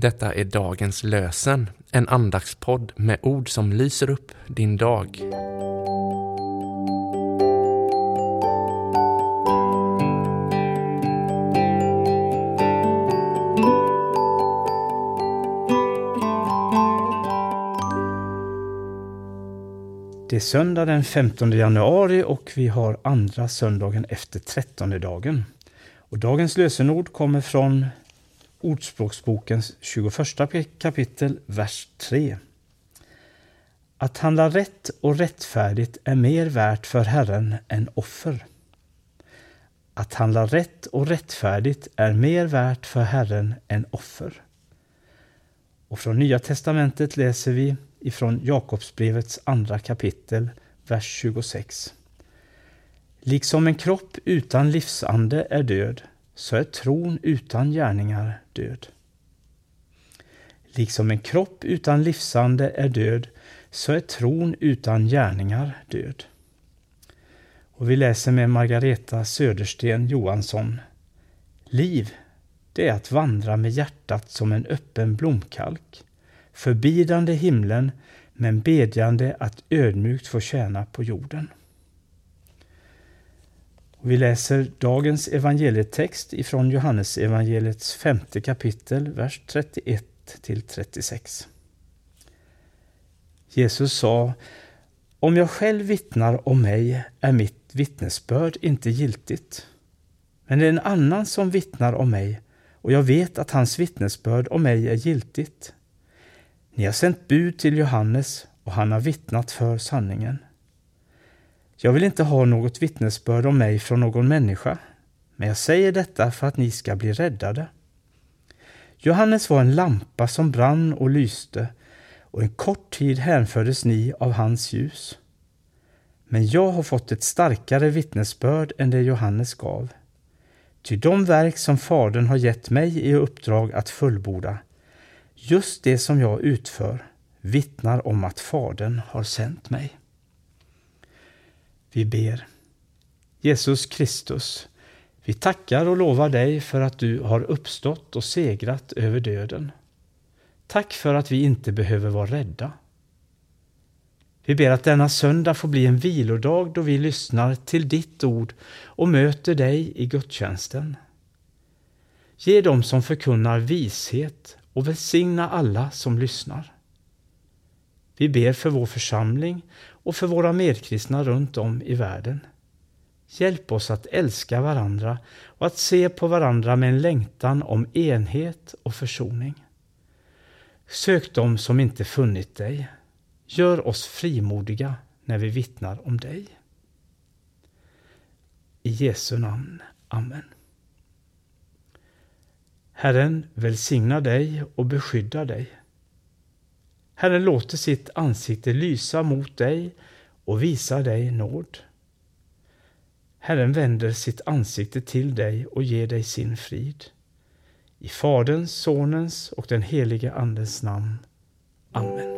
Detta är dagens lösen, en andaktspodd med ord som lyser upp din dag. Det är söndag den 15 januari och vi har andra söndagen efter trettonde dagen. Och dagens lösenord kommer från Ordspråksbokens 21 kapitel, vers 3. Att handla rätt och rättfärdigt är mer värt för Herren än offer. Att handla rätt och rättfärdigt är mer värt för Herren än offer. Och från Nya testamentet läser vi ifrån Jakobsbrevets andra kapitel, vers 26. Liksom en kropp utan livsande är död, så är tron utan gärningar död. Liksom en kropp utan livsande är död, så är tron utan gärningar död. Och vi läser med Margareta Södersten Johansson. Liv, det är att vandra med hjärtat som en öppen blomkalk, förbidande himlen men bedjande att ödmjukt få tjäna på jorden. Vi läser dagens evangelietext ifrån Johannes evangeliets femte kapitel, vers 31 till 36. Jesus sa Om jag själv vittnar om mig är mitt vittnesbörd inte giltigt. Men det är en annan som vittnar om mig och jag vet att hans vittnesbörd om mig är giltigt. Ni har sänt bud till Johannes och han har vittnat för sanningen. Jag vill inte ha något vittnesbörd om mig från någon människa, men jag säger detta för att ni ska bli räddade. Johannes var en lampa som brann och lyste, och en kort tid hänfördes ni av hans ljus. Men jag har fått ett starkare vittnesbörd än det Johannes gav. Ty de verk som Fadern har gett mig i uppdrag att fullborda, just det som jag utför, vittnar om att Fadern har sänt mig. Vi ber. Jesus Kristus, vi tackar och lovar dig för att du har uppstått och segrat över döden. Tack för att vi inte behöver vara rädda. Vi ber att denna söndag får bli en vilodag då vi lyssnar till ditt ord och möter dig i gudstjänsten. Ge dem som förkunnar vishet och välsigna alla som lyssnar. Vi ber för vår församling och för våra medkristna runt om i världen. Hjälp oss att älska varandra och att se på varandra med en längtan om enhet och försoning. Sök dem som inte funnit dig. Gör oss frimodiga när vi vittnar om dig. I Jesu namn. Amen. Herren välsigna dig och beskydda dig. Herren låter sitt ansikte lysa mot dig och visar dig nåd. Herren vänder sitt ansikte till dig och ger dig sin frid. I Faderns, Sonens och den helige Andens namn. Amen.